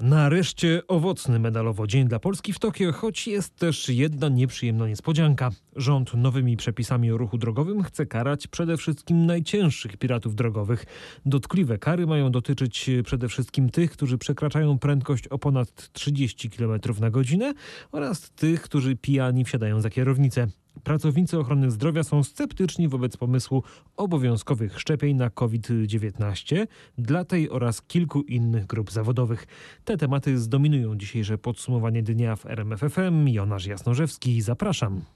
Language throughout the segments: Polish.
Nareszcie owocny medalowo dzień dla Polski w Tokio, choć jest też jedna nieprzyjemna niespodzianka. Rząd nowymi przepisami o ruchu drogowym chce karać przede wszystkim najcięższych piratów drogowych. Dotkliwe kary mają dotyczyć przede wszystkim tych, którzy przekraczają prędkość o ponad 30 km na godzinę oraz tych, którzy pijani wsiadają za kierownicę. Pracownicy ochrony zdrowia są sceptyczni wobec pomysłu obowiązkowych szczepień na COVID-19 dla tej oraz kilku innych grup zawodowych. Te tematy zdominują dzisiejsze podsumowanie dnia w RMFFM. Jonasz Jasnorzewski, zapraszam.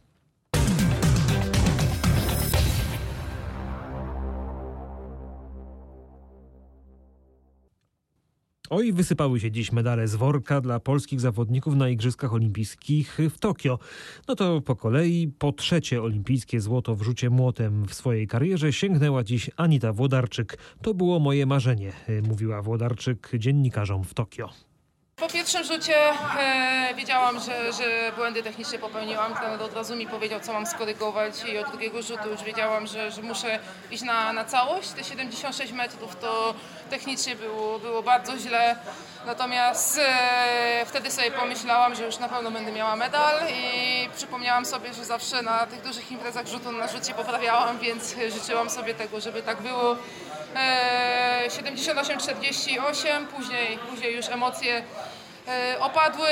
Oj, wysypały się dziś medale z worka dla polskich zawodników na Igrzyskach Olimpijskich w Tokio. No to po kolei, po trzecie olimpijskie złoto w rzucie młotem w swojej karierze sięgnęła dziś Anita Włodarczyk. To było moje marzenie, mówiła Włodarczyk dziennikarzom w Tokio. Po pierwszym rzucie e, wiedziałam, że, że błędy techniczne popełniłam. Trener od razu mi powiedział, co mam skorygować i od drugiego rzutu już wiedziałam, że, że muszę iść na, na całość. Te 76 metrów to technicznie było, było bardzo źle. Natomiast e, wtedy sobie pomyślałam, że już na pewno będę miała medal i przypomniałam sobie, że zawsze na tych dużych imprezach rzutu na rzucie poprawiałam, więc życzyłam sobie tego, żeby tak było. E, 78-48, później, później już emocje opadły,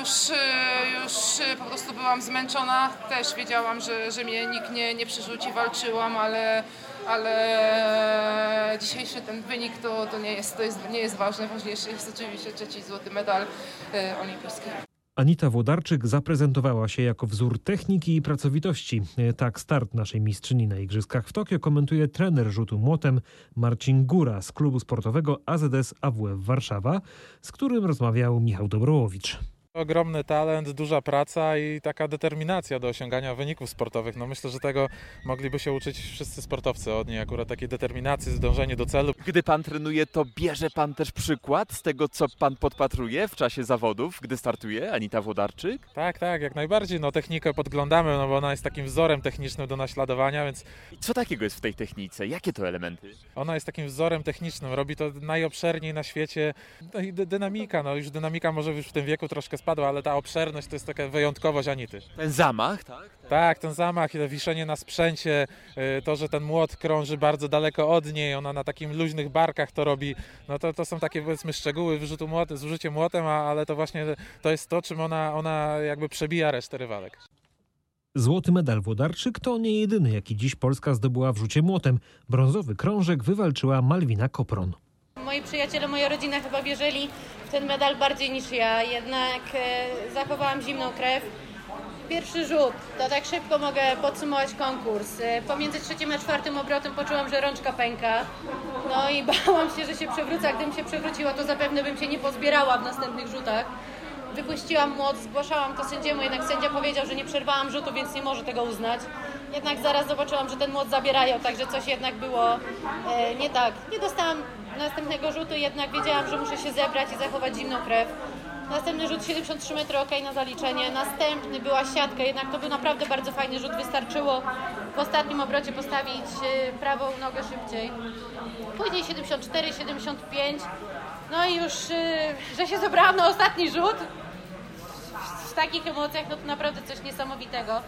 już, e, już po prostu byłam zmęczona. Też wiedziałam, że, że mnie nikt nie, nie przerzuci, walczyłam, ale, ale dzisiejszy ten wynik to, to, nie, jest, to jest, nie jest ważne. Ważniejszy jest oczywiście trzeci złoty medal e, olimpijski. Anita Włodarczyk zaprezentowała się jako wzór techniki i pracowitości. Tak start naszej mistrzyni na Igrzyskach w Tokio komentuje trener rzutu młotem Marcin Góra z klubu sportowego AZS AWF Warszawa, z którym rozmawiał Michał Dobrołowicz. Ogromny talent, duża praca i taka determinacja do osiągania wyników sportowych. No myślę, że tego mogliby się uczyć wszyscy sportowcy od niej, akurat takiej determinacji, dążenie do celu. Gdy pan trenuje, to bierze pan też przykład z tego, co pan podpatruje w czasie zawodów, gdy startuje Anita Włodarczyk? Tak, tak, jak najbardziej. No technikę podglądamy, no bo ona jest takim wzorem technicznym do naśladowania, więc... Co takiego jest w tej technice? Jakie to elementy? Ona jest takim wzorem technicznym, robi to najobszerniej na świecie. No i dynamika, no już dynamika może już w tym wieku troszkę spadła, ale ta obszerność to jest taka wyjątkowość Anity. Ten zamach, tak? Tak, ten zamach i to wiszenie na sprzęcie, to, że ten młot krąży bardzo daleko od niej, ona na takim luźnych barkach to robi, no to, to są takie powiedzmy szczegóły wyrzutu młotem, z użyciem młotem, ale to właśnie to jest to, czym ona, ona jakby przebija resztę rywalek. Złoty medal Włodarczyk to nie jedyny, jaki dziś Polska zdobyła w rzucie młotem. Brązowy krążek wywalczyła Malwina Kopron. Moi przyjaciele, moja rodzina chyba wierzyli w ten medal bardziej niż ja, jednak e, zachowałam zimną krew. Pierwszy rzut, to tak szybko mogę podsumować konkurs. E, pomiędzy trzecim a czwartym obrotem poczułam, że rączka pęka. No i bałam się, że się przewrócę. Gdybym się przewróciła, to zapewne bym się nie pozbierała w następnych rzutach. Wypuściłam młot, zgłaszałam to sędziemu, jednak sędzia powiedział, że nie przerwałam rzutu, więc nie może tego uznać. Jednak zaraz zobaczyłam, że ten młot zabierają, także coś jednak było e, nie tak. Nie dostałam następnego rzutu, jednak wiedziałam, że muszę się zebrać i zachować zimną krew. Następny rzut 73 metry, ok na zaliczenie. Następny była siatka, jednak to był naprawdę bardzo fajny rzut. Wystarczyło w ostatnim obrocie postawić prawą nogę szybciej. Później 74, 75. No i już, że się zebrałam na ostatni rzut. W takich emocjach, no to naprawdę coś niesamowitego.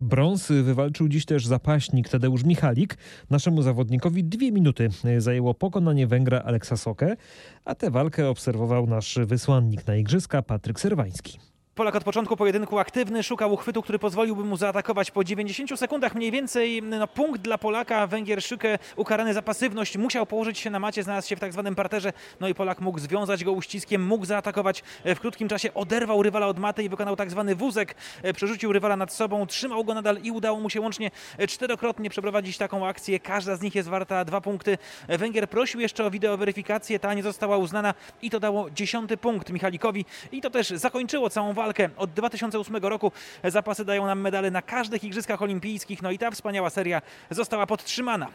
Brąz wywalczył dziś też zapaśnik Tadeusz Michalik. Naszemu zawodnikowi dwie minuty zajęło pokonanie Węgra Aleksa Sokę, a tę walkę obserwował nasz wysłannik na Igrzyska Patryk Serwański. Polak od początku pojedynku aktywny, szukał uchwytu, który pozwoliłby mu zaatakować po 90 sekundach mniej więcej. No, punkt dla Polaka, Węgier Szykę ukarany za pasywność, musiał położyć się na macie, znalazł się w tak zwanym parterze, no i Polak mógł związać go uściskiem, mógł zaatakować. W krótkim czasie, oderwał rywala od maty i wykonał tak zwany wózek, przerzucił rywala nad sobą, trzymał go nadal i udało mu się łącznie czterokrotnie przeprowadzić taką akcję. Każda z nich jest warta dwa punkty. Węgier prosił jeszcze o wideoweryfikację, ta nie została uznana i to dało dziesiąty punkt Michalikowi. I to też zakończyło całą walkę walkę. Od 2008 roku zapasy dają nam medale na każdych Igrzyskach Olimpijskich, no i ta wspaniała seria została podtrzymana.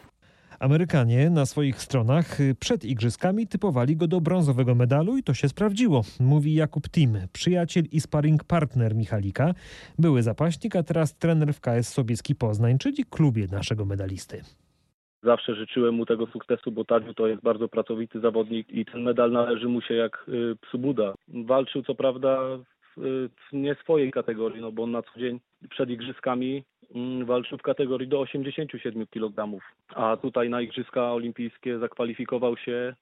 Amerykanie na swoich stronach przed igrzyskami typowali go do brązowego medalu i to się sprawdziło, mówi Jakub Tim, przyjaciel i sparring partner Michalika, były zapaśnik, a teraz trener w KS Sobieski Poznań, czyli klubie naszego medalisty. Zawsze życzyłem mu tego sukcesu, bo Tadziu to jest bardzo pracowity zawodnik i ten medal należy mu się jak y, psu Buda. Walczył co prawda nie swojej kategorii, no bo on na co dzień przed igrzyskami mm, walczył w kategorii do 87 kg, a tutaj na Igrzyska Olimpijskie zakwalifikował się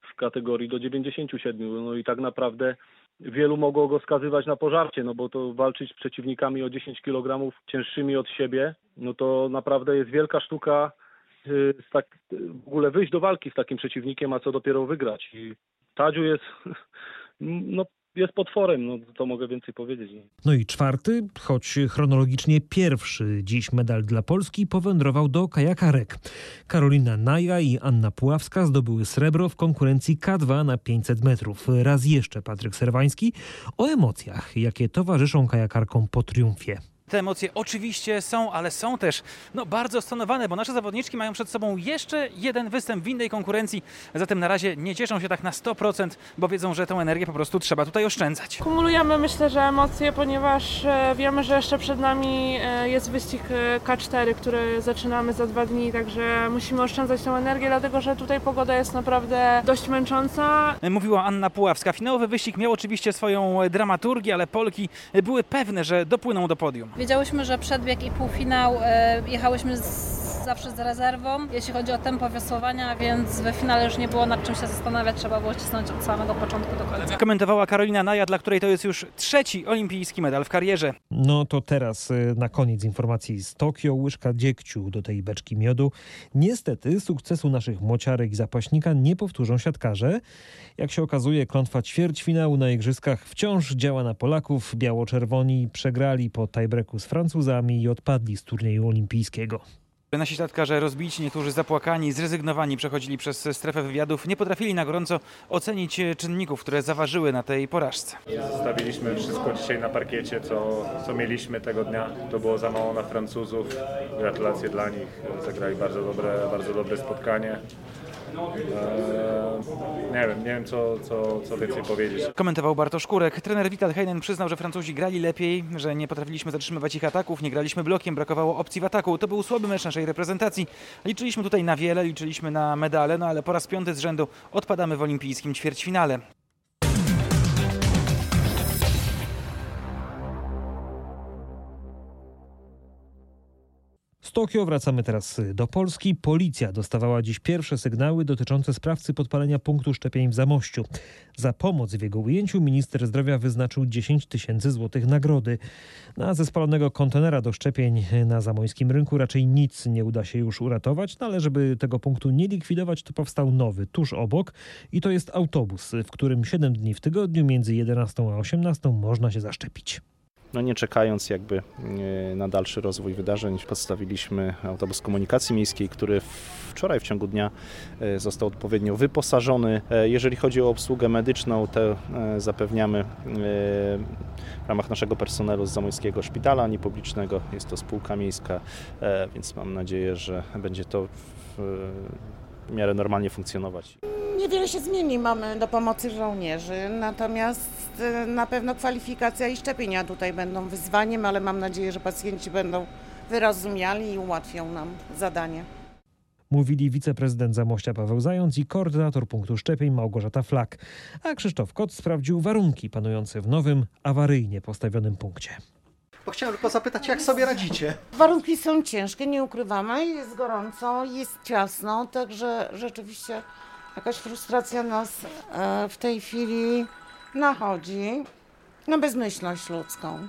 w kategorii do 97. No i tak naprawdę wielu mogło go skazywać na pożarcie, no bo to walczyć z przeciwnikami o 10 kg cięższymi od siebie, no to naprawdę jest wielka sztuka y, z tak, w ogóle wyjść do walki z takim przeciwnikiem, a co dopiero wygrać. I Tadziu jest, no, jest potworem, no to mogę więcej powiedzieć. No i czwarty, choć chronologicznie pierwszy dziś medal dla Polski powędrował do kajakarek. Karolina Naja i Anna Puławska zdobyły srebro w konkurencji K2 na 500 metrów. Raz jeszcze Patryk Serwański o emocjach, jakie towarzyszą kajakarkom po triumfie. Te emocje oczywiście są, ale są też no, bardzo stonowane, bo nasze zawodniczki mają przed sobą jeszcze jeden występ w innej konkurencji. Zatem na razie nie cieszą się tak na 100%, bo wiedzą, że tę energię po prostu trzeba tutaj oszczędzać. Kumulujemy myślę, że emocje, ponieważ e, wiemy, że jeszcze przed nami e, jest wyścig e, K4, który zaczynamy za dwa dni, także musimy oszczędzać tę energię, dlatego że tutaj pogoda jest naprawdę dość męcząca. Mówiła Anna Puławska. Finałowy wyścig miał oczywiście swoją dramaturgię, ale Polki były pewne, że dopłyną do podium. Wiedziałyśmy, że przedbieg i półfinał e, jechałyśmy z, zawsze z rezerwą, jeśli chodzi o tempo wiosłowania, więc we finale już nie było nad czym się zastanawiać, trzeba było cisnąć od samego początku do końca. Komentowała Karolina Naja, dla której to jest już trzeci olimpijski medal w karierze. No to teraz y, na koniec informacji z Tokio. Łyżka dziegciu do tej beczki miodu. Niestety sukcesu naszych mociarek i zapaśnika nie powtórzą siatkarze. Jak się okazuje, klątwa ćwierćfinału na igrzyskach wciąż działa na Polaków. Biało-czerwoni przegrali po tiebreaku z Francuzami i odpadli z turnieju olimpijskiego. Nasi siatkarze rozbici, niektórzy zapłakani, zrezygnowani przechodzili przez strefę wywiadów, nie potrafili na gorąco ocenić czynników, które zaważyły na tej porażce. Zostawiliśmy wszystko dzisiaj na parkiecie, co, co mieliśmy tego dnia. To było za mało na Francuzów. Gratulacje dla nich. Zagrali bardzo dobre, bardzo dobre spotkanie. Eee, nie wiem, nie wiem co, co, co więcej powiedzieć. Komentował Bartosz Kurek. Trener Vital Heinen przyznał, że Francuzi grali lepiej, że nie potrafiliśmy zatrzymywać ich ataków, nie graliśmy blokiem, brakowało opcji w ataku. To był słaby mecz naszej reprezentacji. Liczyliśmy tutaj na wiele, liczyliśmy na medale, no ale po raz piąty z rzędu odpadamy w olimpijskim ćwierćfinale. Tokio wracamy teraz do Polski. Policja dostawała dziś pierwsze sygnały dotyczące sprawcy podpalenia punktu szczepień w Zamościu. Za pomoc w jego ujęciu minister zdrowia wyznaczył 10 tysięcy złotych nagrody. Na ze spalonego kontenera do szczepień na zamojskim rynku raczej nic nie uda się już uratować, no ale żeby tego punktu nie likwidować, to powstał nowy tuż obok i to jest autobus, w którym 7 dni w tygodniu między 11 a 18 można się zaszczepić. No nie czekając jakby e, na dalszy rozwój wydarzeń, postawiliśmy autobus komunikacji miejskiej, który wczoraj w ciągu dnia e, został odpowiednio wyposażony. E, Jeżeli chodzi o obsługę medyczną, e, zapewniamy w ramach naszego personelu z Zamojskiego Szpitala Niepublicznego. Jest to spółka miejska, więc mam nadzieję, że będzie to w miarę normalnie funkcjonować. Niewiele się zmieni, mamy do pomocy żołnierzy, natomiast na pewno kwalifikacja i szczepienia tutaj będą wyzwaniem, ale mam nadzieję, że pacjenci będą wyrozumiali i ułatwią nam zadanie. Mówili wiceprezydent Zamościa Paweł Zając i koordynator punktu szczepień Małgorzata Flak. A Krzysztof Kot sprawdził warunki panujące w nowym, awaryjnie postawionym punkcie. Bo chciałem tylko zapytać, jak sobie radzicie? Warunki są ciężkie, nie ukrywamy, jest gorąco, jest ciasno, także rzeczywiście jakaś frustracja nas e, w tej chwili nachodzi na bezmyślność ludzką,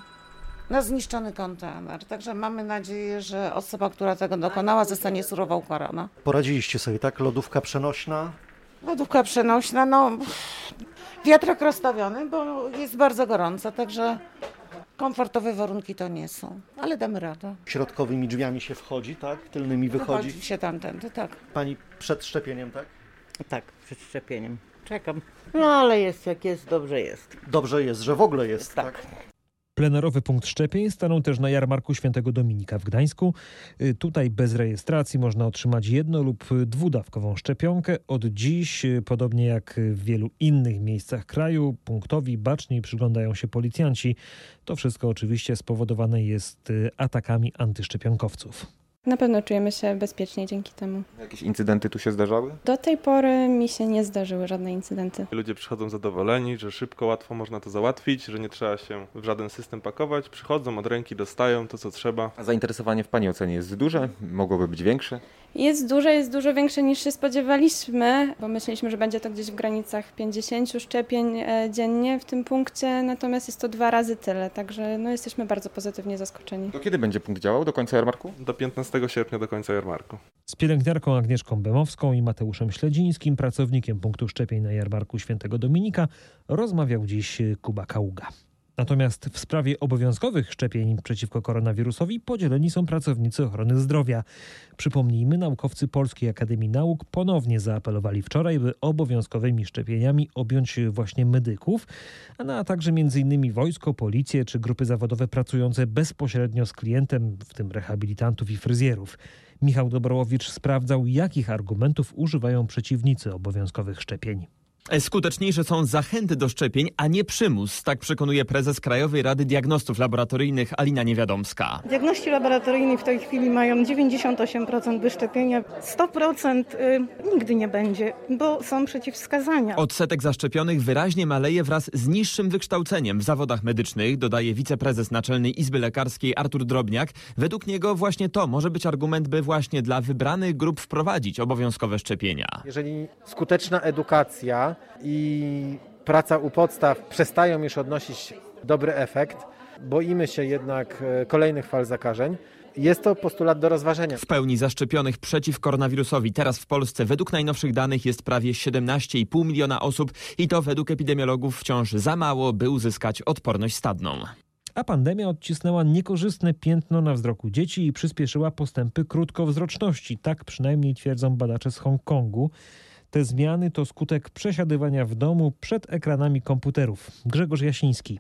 na zniszczony kontener. Także mamy nadzieję, że osoba, która tego dokonała, zostanie surowo ukarana. Poradziliście sobie, tak? Lodówka przenośna? Lodówka przenośna, no wiatrak rozstawiony, bo jest bardzo gorąco, także komfortowe warunki to nie są, ale damy radę. Środkowymi drzwiami się wchodzi, tak? Tylnymi wychodzi. Wychodzi się tamtędy, tak. Pani przed szczepieniem, tak? Tak, przed szczepieniem. Czekam. No ale jest jak jest, dobrze jest. Dobrze jest, że w ogóle jest, tak? Plenerowy punkt szczepień stanął też na jarmarku Świętego Dominika w Gdańsku. Y, Tutaj bez rejestracji można otrzymać jedno lub dwudawkową szczepionkę. Od dziś, y, podobnie jak w wielu innych miejscach kraju, punktowi baczniej przyglądają się policjanci. To wszystko oczywiście spowodowane jest y, atakami antyszczepionkowców. Na pewno czujemy się bezpiecznie dzięki temu. Jakieś incydenty tu się zdarzały? Do tej pory mi się nie zdarzyły żadne incydenty. Ludzie przychodzą zadowoleni, że szybko, łatwo można to załatwić, że nie trzeba się w żaden system pakować. Przychodzą od ręki, dostają to, co trzeba. A zainteresowanie w Pani ocenie jest duże? Mogłoby być większe? Jest duże, jest dużo większe niż się spodziewaliśmy, bo myśleliśmy, że będzie to gdzieś w granicach 50 szczepień e, dziennie w tym punkcie, natomiast jest to dwa razy tyle, także no, jesteśmy bardzo pozytywnie zaskoczeni. Do kiedy będzie punkt działał? Do końca jarmarku? Do 15 sierpnia, do końca jarmarku. Z pielęgniarką Agnieszką Bemowską i Mateuszem Śledzińskim, pracownikiem punktu szczepień na jarmarku Świętego Dominika, rozmawiał dziś Kuba Kaługa. Natomiast w sprawie obowiązkowych szczepień przeciwko koronawirusowi podzieleni są pracownicy ochrony zdrowia. Przypomnijmy, naukowcy Polskiej Akademii Nauk ponownie zaapelowali wczoraj, by obowiązkowymi szczepieniami objąć właśnie medyków, a także m.in. wojsko, policję czy grupy zawodowe pracujące bezpośrednio z klientem, w tym rehabilitantów i fryzjerów. Michał Dobrołowicz sprawdzał, jakich argumentów używają przeciwnicy obowiązkowych szczepień. Skuteczniejsze są zachęty do szczepień, a nie przymus, tak przekonuje prezes Krajowej Rady Diagnostów Laboratoryjnych Alina Niewiadomska. Diagności laboratoryjni w tej chwili mają 98% wyszczepienia, 100% y, nigdy nie będzie, bo są przeciwwskazania. Odsetek zaszczepionych wyraźnie maleje wraz z niższym wykształceniem w zawodach medycznych, dodaje wiceprezes Naczelnej Izby Lekarskiej Artur Drobniak. Według niego właśnie to może być argument, by właśnie dla wybranych grup wprowadzić obowiązkowe szczepienia. Jeżeli skuteczna edukacja i praca u podstaw przestają już odnosić dobry efekt, boimy się jednak e, kolejnych fal zakażeń. Jest to postulat do rozważenia. W pełni zaszczepionych przeciw koronawirusowi teraz w Polsce według najnowszych danych jest prawie 17,5 miliona osób i to według epidemiologów wciąż za mało, by uzyskać odporność stadną. A pandemia odcisnęła niekorzystne piętno na wzroku dzieci i przyspieszyła postępy krótkowzroczności. Tak przynajmniej twierdzą badacze z Hongkongu. Te zmiany to skutek przesiadywania w domu przed ekranami komputerów. Grzegorz Jasiński.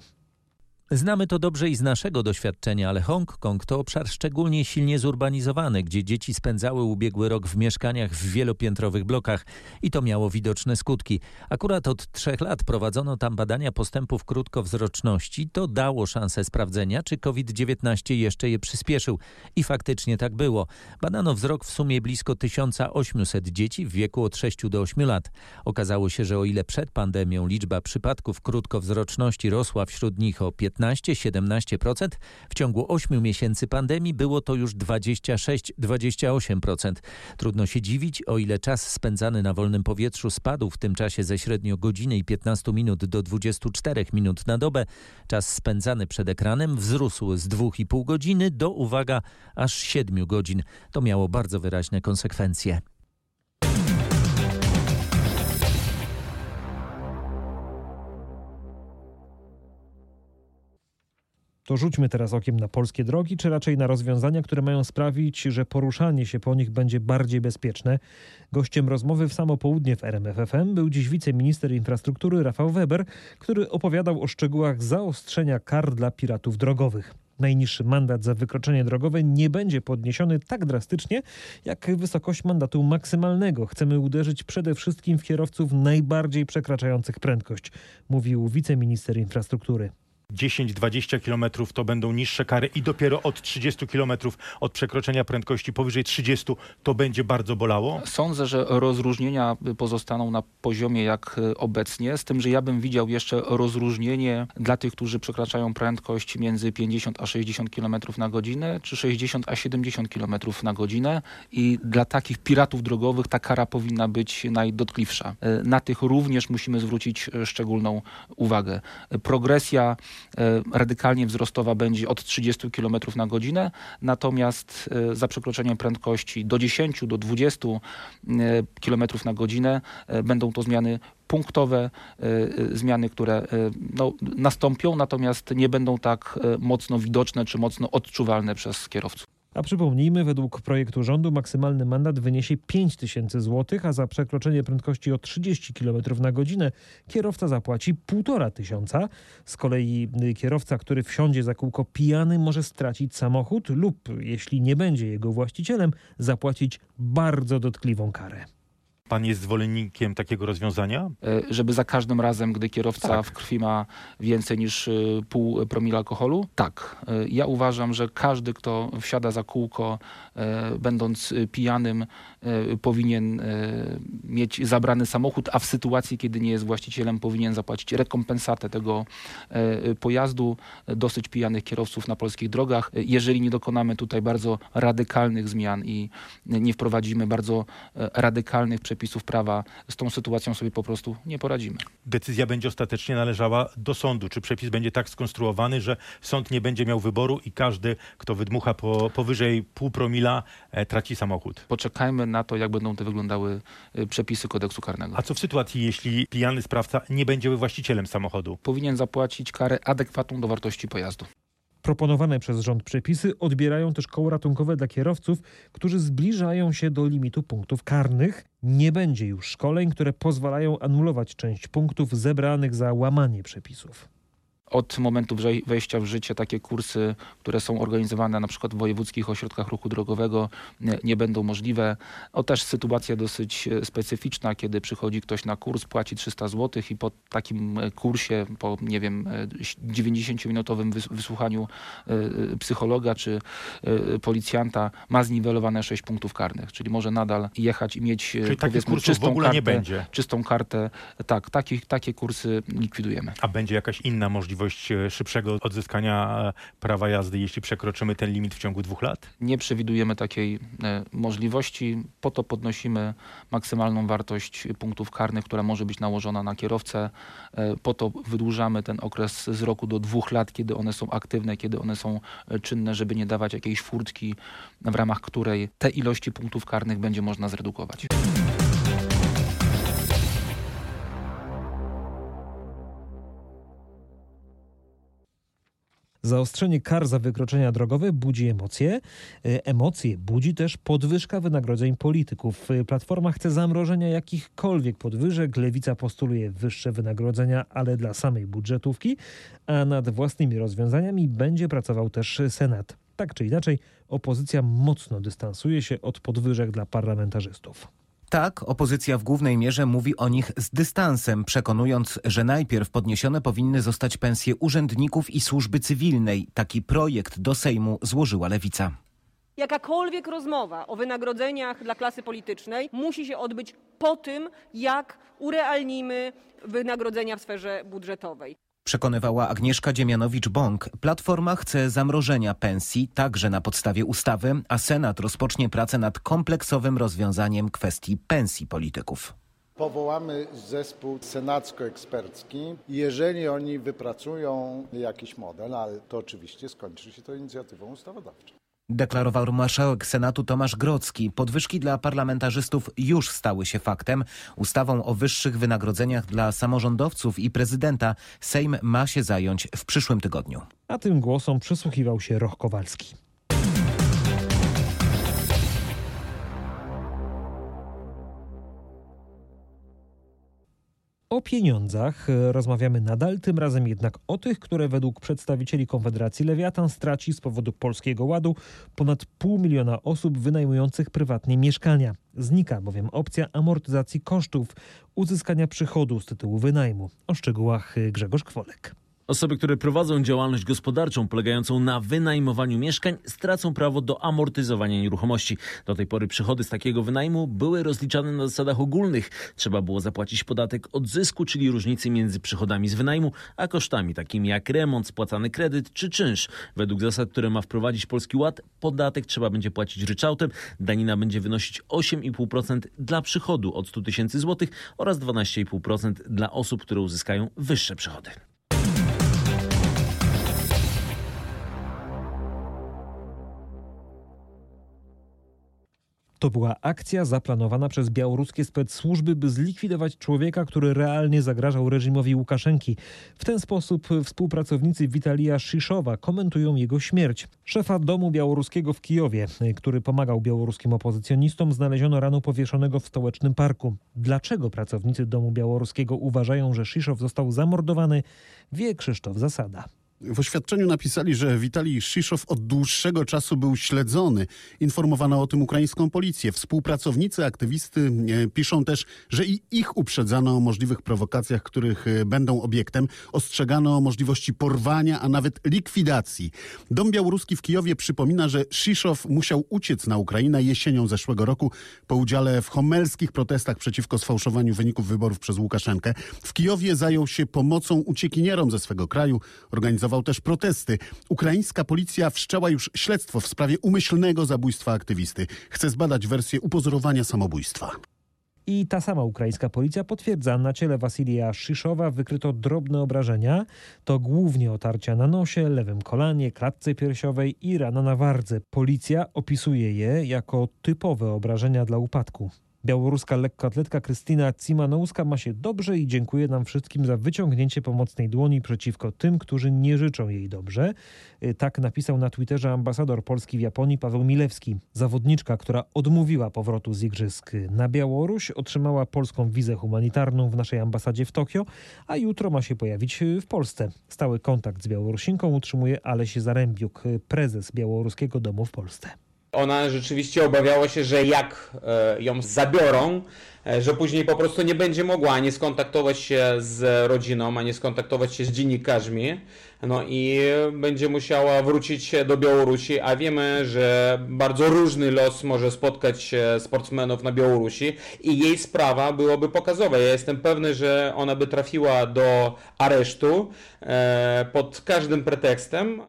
Znamy to dobrze i z naszego doświadczenia, ale Hongkong to obszar szczególnie silnie zurbanizowany, gdzie dzieci spędzały ubiegły rok w mieszkaniach w wielopiętrowych blokach i to miało widoczne skutki. Akurat od trzech lat prowadzono tam badania postępów krótkowzroczności. To dało szansę sprawdzenia, czy COVID-19 jeszcze je przyspieszył. I faktycznie tak było. Badano wzrok w sumie blisko 1800 dzieci w wieku od 6 do 8 lat. Okazało się, że o ile przed pandemią liczba przypadków krótkowzroczności rosła wśród nich o 15 15-17%. W ciągu 8 miesięcy pandemii było to już 26-28%. Trudno się dziwić, o ile czas spędzany na wolnym powietrzu spadł w tym czasie ze średnio godziny i 15 minut do 24 minut na dobę. Czas spędzany przed ekranem wzrósł z 2,5 godziny do, uwaga, aż 7 godzin. To miało bardzo wyraźne konsekwencje. To rzućmy teraz okiem na polskie drogi, czy raczej na rozwiązania, które mają sprawić, że poruszanie się po nich będzie bardziej bezpieczne. Gościem rozmowy w samo południe w RMFFM był dziś wiceminister infrastruktury Rafał Weber, który opowiadał o szczegółach zaostrzenia kar dla piratów drogowych. Najniższy mandat za wykroczenie drogowe nie będzie podniesiony tak drastycznie, jak wysokość mandatu maksymalnego. Chcemy uderzyć przede wszystkim w kierowców najbardziej przekraczających prędkość, mówił wiceminister infrastruktury. 10-20 km to będą niższe kary i dopiero od 30 km od przekroczenia prędkości powyżej 30 to będzie bardzo bolało? Sądzę, że rozróżnienia pozostaną na poziomie jak obecnie, z tym, że ja bym widział jeszcze rozróżnienie dla tych, którzy przekraczają prędkość między 50 a 60 km na godzinę, czy 60 a 70 km na godzinę i dla takich piratów drogowych ta kara powinna być najdotkliwsza. Na tych również musimy zwrócić szczególną uwagę. Progresja E, radykalnie wzrostowa będzie od 30 km na godzinę, natomiast e, za przekroczenie prędkości do 10 do 20 e, km na godzinę będą to zmiany punktowe, zmiany, które no, nastąpią, natomiast nie będą tak mocno widoczne czy mocno odczuwalne przez kierowców. A przypomnijmy, według projektu rządu maksymalny mandat wyniesie 5 tysięcy złotych, a za przekroczenie prędkości o 30 km na godzinę kierowca zapłaci 1,5 tysiąca. Z kolei kierowca, który wsiądzie za kółko pijany, może stracić samochód lub, jeśli nie będzie jego właścicielem, zapłacić bardzo dotkliwą karę. Pan jest zwolennikiem takiego rozwiązania? E, Żeby za każdym razem, gdy kierowca Tak. w krwi ma więcej niż e, pół promila alkoholu? Tak. E, Ja uważam, że każdy, kto wsiada za kółko, będąc pijanym, powinien e, mieć zabrany samochód, a w sytuacji, kiedy nie jest właścicielem, powinien zapłacić rekompensatę tego e, pojazdu. Dosyć pijanych kierowców na polskich drogach. E, Jeżeli nie dokonamy tutaj bardzo radykalnych zmian i nie wprowadzimy bardzo e, radykalnych przepisów prawa, z tą sytuacją sobie po prostu nie poradzimy. Decyzja będzie ostatecznie należała do sądu. Czy przepis będzie tak skonstruowany, że sąd nie będzie miał wyboru i każdy, kto wydmucha po, powyżej pół promila, e, traci samochód? Poczekajmy na to, jak będą te wyglądały e, przepisy kodeksu karnego. A co w sytuacji, jeśli pijany sprawca nie będzie właścicielem samochodu? Powinien zapłacić karę adekwatną do wartości pojazdu. Proponowane przez rząd przepisy odbierają też koło ratunkowe dla kierowców, którzy zbliżają się do limitu punktów karnych. Nie będzie już szkoleń, które pozwalają anulować część punktów zebranych za łamanie przepisów. Od momentu wejścia w życie takie kursy, które są organizowane na przykład w wojewódzkich ośrodkach ruchu drogowego nie, nie będą możliwe. O też sytuacja dosyć e, specyficzna, kiedy przychodzi ktoś na kurs, płaci 300 zł i po takim e, kursie, po nie wiem, e, 90-minutowym wys- wysłuchaniu e, e, psychologa czy policjanta ma zniwelowane 6 punktów karnych, czyli może nadal jechać i mieć Czyli powiedzmy czystą ogóle nie kartę, będzie? czystą kartę. Tak, takich, takie kursy likwidujemy. A będzie jakaś inna możliwość e, szybszego odzyskania e, prawa jazdy, jeśli przekroczymy ten limit w ciągu dwóch lat? Nie przewidujemy takiej e, możliwości. Po to podnosimy maksymalną wartość punktów karnych, która może być nałożona na kierowcę. Po to wydłużamy ten okres z roku do dwóch lat, kiedy one są aktywne, kiedy one są czynne, żeby nie dawać jakiejś furtki, w ramach której te ilości punktów karnych będzie można zredukować. Zaostrzenie kar za wykroczenia drogowe budzi emocje. E, Emocje budzi też podwyżka wynagrodzeń polityków. E, Platforma chce zamrożenia jakichkolwiek podwyżek. Lewica postuluje wyższe wynagrodzenia, ale dla samej budżetówki, a nad własnymi rozwiązaniami będzie pracował też Senat. Tak czy inaczej, opozycja mocno dystansuje się od podwyżek dla parlamentarzystów. Tak, opozycja w głównej mierze mówi o nich z dystansem, przekonując, że najpierw podniesione powinny zostać pensje urzędników i służby cywilnej. Taki projekt do Sejmu złożyła Lewica. Jakakolwiek rozmowa o wynagrodzeniach dla klasy politycznej musi się odbyć po tym, jak urealnimy wynagrodzenia w sferze budżetowej. Przekonywała Agnieszka Dziemianowicz-Bąk. Platforma chce zamrożenia pensji także na podstawie ustawy, a Senat rozpocznie pracę nad kompleksowym rozwiązaniem kwestii pensji polityków. Powołamy zespół senacko-ekspercki. Jeżeli oni wypracują jakiś model, ale to oczywiście skończy się to inicjatywą ustawodawczą. Deklarował marszałek Senatu Tomasz Grocki. Podwyżki dla parlamentarzystów już stały się faktem. Ustawą o wyższych wynagrodzeniach dla samorządowców i prezydenta Sejm ma się zająć w przyszłym tygodniu. A tym głosom przysłuchiwał się Roch Kowalski. O pieniądzach e, rozmawiamy nadal, tym razem jednak o tych, które według przedstawicieli Konfederacji Lewiatan straci z powodu Polskiego Ładu ponad pół miliona osób wynajmujących prywatnie mieszkania. Znika bowiem opcja amortyzacji kosztów uzyskania przychodu z tytułu wynajmu. O szczegółach e, Grzegorz Kwolek. Osoby, które prowadzą działalność gospodarczą polegającą na wynajmowaniu mieszkań, stracą prawo do amortyzowania nieruchomości. Do tej pory przychody z takiego wynajmu były rozliczane na zasadach ogólnych. Trzeba było zapłacić podatek od zysku, czyli różnicy między przychodami z wynajmu, a kosztami takimi jak remont, spłacany kredyt czy czynsz. Według zasad, które ma wprowadzić Polski Ład, podatek trzeba będzie płacić ryczałtem. Danina będzie wynosić 8,5% dla przychodu od 100 tysięcy złotych oraz 12,5% dla osób, które uzyskają wyższe przychody. To była akcja zaplanowana przez białoruskie specsłużby, by zlikwidować człowieka, który realnie zagrażał reżimowi Łukaszenki. W ten sposób współpracownicy Witalija Szyszowa komentują jego śmierć. Szefa domu białoruskiego w Kijowie, który pomagał białoruskim opozycjonistom, znaleziono rano powieszonego w stołecznym parku. Dlaczego pracownicy domu białoruskiego uważają, że Szyszow został zamordowany, wie Krzysztof Zasada. W oświadczeniu napisali, że Witalij Szyszow od dłuższego czasu był śledzony. Informowano o tym ukraińską policję. Współpracownicy aktywisty e, piszą też, że i ich uprzedzano o możliwych prowokacjach, których e, będą obiektem. Ostrzegano o możliwości porwania, a nawet likwidacji. Dom Białoruski w Kijowie przypomina, że Szyszow musiał uciec na Ukrainę jesienią zeszłego roku po udziale w homelskich protestach przeciwko sfałszowaniu wyników wyborów przez Łukaszenkę. W Kijowie zajął się pomocą uciekinierom ze swego kraju. Organizował też protesty. Ukraińska policja wszczęła już śledztwo w sprawie umyślnego zabójstwa aktywisty. Chce zbadać wersję upozorowania samobójstwa. I ta sama ukraińska policja potwierdza, na ciele Wasilija Szyszowa wykryto drobne obrażenia. To głównie otarcia na nosie, lewym kolanie, klatce piersiowej i rana na wardze. Policja opisuje je jako typowe obrażenia dla upadku. Białoruska lekkoatletka Krystyna Cimanouska ma się dobrze i dziękuję nam wszystkim za wyciągnięcie pomocnej dłoni przeciwko tym, którzy nie życzą jej dobrze. Tak napisał na Twitterze ambasador Polski w Japonii Paweł Milewski. Zawodniczka, która odmówiła powrotu z igrzysk na Białoruś, otrzymała polską wizę humanitarną w naszej ambasadzie w Tokio, a jutro ma się pojawić w Polsce. Stały kontakt z Białorusinką utrzymuje Aleś Zarębiuk, prezes Białoruskiego Domu w Polsce. Ona rzeczywiście obawiała się, że jak ją zabiorą, że później po prostu nie będzie mogła ani skontaktować się z rodziną, ani skontaktować się z dziennikarzmi, no i będzie musiała wrócić do Białorusi, a wiemy, że bardzo różny los może spotkać sportsmenów na Białorusi i jej sprawa byłaby pokazowa. Ja jestem pewny, że ona by trafiła do aresztu pod każdym pretekstem.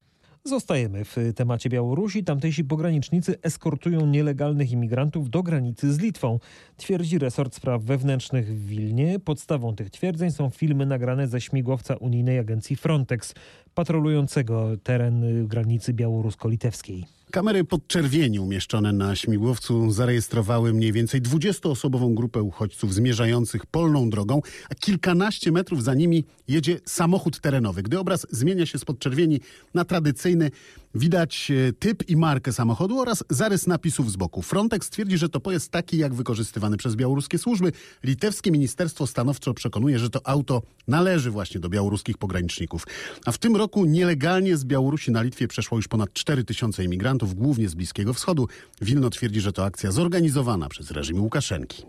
Zostajemy w temacie Białorusi. Tamtejsi pogranicznicy eskortują nielegalnych imigrantów do granicy z Litwą, twierdzi resort spraw wewnętrznych w Wilnie. Podstawą tych twierdzeń są filmy nagrane ze śmigłowca unijnej agencji Frontex, patrolującego teren granicy białorusko-litewskiej. Kamery podczerwieni umieszczone na śmigłowcu zarejestrowały mniej więcej 20-osobową grupę uchodźców zmierzających polną drogą, a kilkanaście metrów za nimi jedzie samochód terenowy. Gdy obraz zmienia się z podczerwieni na tradycyjny, widać typ i markę samochodu oraz zarys napisów z boku. Frontex twierdzi, że to pojazd taki jak wykorzystywany przez białoruskie służby. Litewskie Ministerstwo stanowczo przekonuje, że to auto należy właśnie do białoruskich pograniczników. A w tym roku nielegalnie z Białorusi na Litwie przeszło już ponad 4 tysiące imigrantów, głównie z Bliskiego Wschodu. Wilno twierdzi, że to akcja zorganizowana przez reżim Łukaszenki.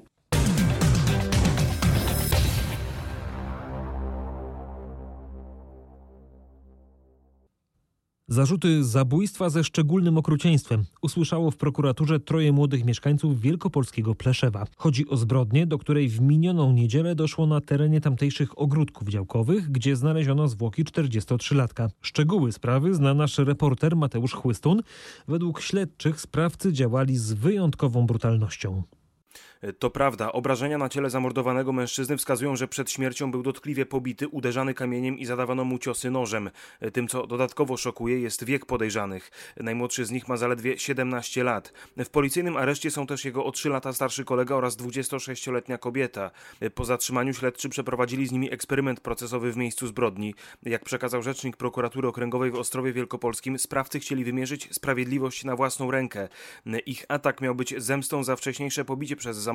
Zarzuty zabójstwa ze szczególnym okrucieństwem usłyszało w prokuraturze troje młodych mieszkańców wielkopolskiego Pleszewa. Chodzi o zbrodnię, do której w minioną niedzielę doszło na terenie tamtejszych ogródków działkowych, gdzie znaleziono zwłoki 43-latka. Szczegóły sprawy zna nasz reporter Mateusz Chłystun. Według śledczych sprawcy działali z wyjątkową brutalnością. To prawda, obrażenia na ciele zamordowanego mężczyzny wskazują, że przed śmiercią był dotkliwie pobity, uderzany kamieniem i zadawano mu ciosy nożem. Tym, co dodatkowo szokuje, jest wiek podejrzanych. Najmłodszy z nich ma zaledwie 17 lat. W policyjnym areszcie są też jego o 3 lata starszy kolega oraz 26-letnia kobieta. Po zatrzymaniu śledczy przeprowadzili z nimi eksperyment procesowy w miejscu zbrodni. Jak przekazał rzecznik prokuratury okręgowej w Ostrowie Wielkopolskim, sprawcy chcieli wymierzyć sprawiedliwość na własną rękę. Ich atak miał być zemstą za wcześniejsze pobicie przez zamordowanego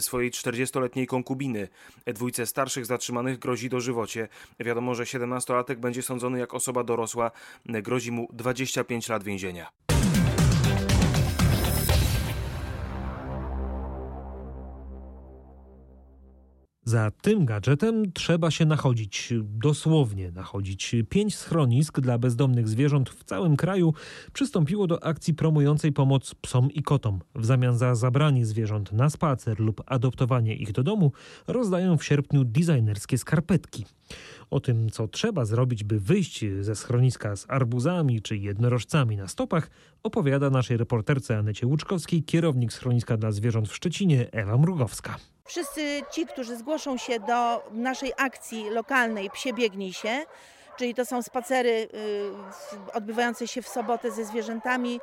swojej 40-letniej konkubiny. Dwójce starszych zatrzymanych grozi dożywocie. Wiadomo, że 17-latek będzie sądzony jak osoba dorosła. Grozi mu 25 lat więzienia. Za tym gadżetem trzeba się nachodzić, dosłownie nachodzić. Pięć schronisk dla bezdomnych zwierząt w całym kraju przystąpiło do akcji promującej pomoc psom i kotom. W zamian za zabranie zwierząt na spacer lub adoptowanie ich do domu rozdają w sierpniu designerskie skarpetki. O tym, co trzeba zrobić, by wyjść ze schroniska z arbuzami czy jednorożcami na stopach, opowiada naszej reporterce Anecie Łuczkowskiej kierownik schroniska dla zwierząt w Szczecinie Ewa Mrugowska. Wszyscy ci, którzy zgłoszą się do naszej akcji lokalnej Psie Biegnij się, czyli to są spacery odbywające się w sobotę ze zwierzętami,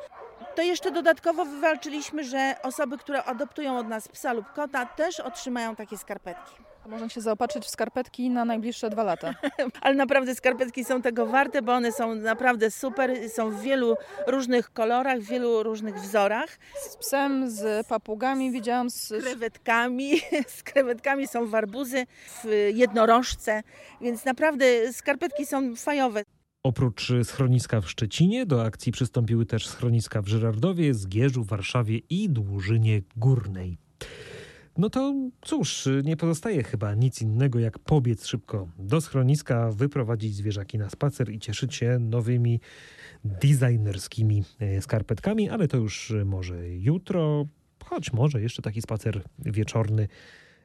to jeszcze dodatkowo wywalczyliśmy, że osoby, które adoptują od nas psa lub kota też otrzymają takie skarpetki. Można się zaopatrzyć w skarpetki na najbliższe dwa lata. Ale naprawdę skarpetki są tego warte, bo one są naprawdę super, są w wielu różnych kolorach, w wielu różnych wzorach. Z psem, z papugami widziałam. Z, z krewetkami, z krewetkami są w arbuzy, w jednorożce, więc naprawdę skarpetki są fajowe. Oprócz schroniska w Szczecinie do akcji przystąpiły też schroniska w Żyrardowie, Zgierzu, Warszawie i Dłużynie Górnej. No to cóż, nie pozostaje chyba nic innego jak pobiec szybko do schroniska, wyprowadzić zwierzaki na spacer i cieszyć się nowymi designerskimi e, skarpetkami, ale to już może jutro, choć może jeszcze taki spacer wieczorny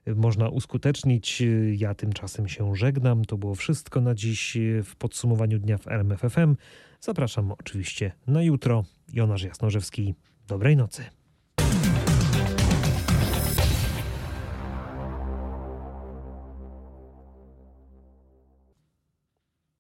można uskutecznić. Ja tymczasem się żegnam. To było wszystko na dziś w podsumowaniu dnia w RMFFM. Zapraszam oczywiście na jutro. Jonasz Jasnorzewski. Dobrej nocy.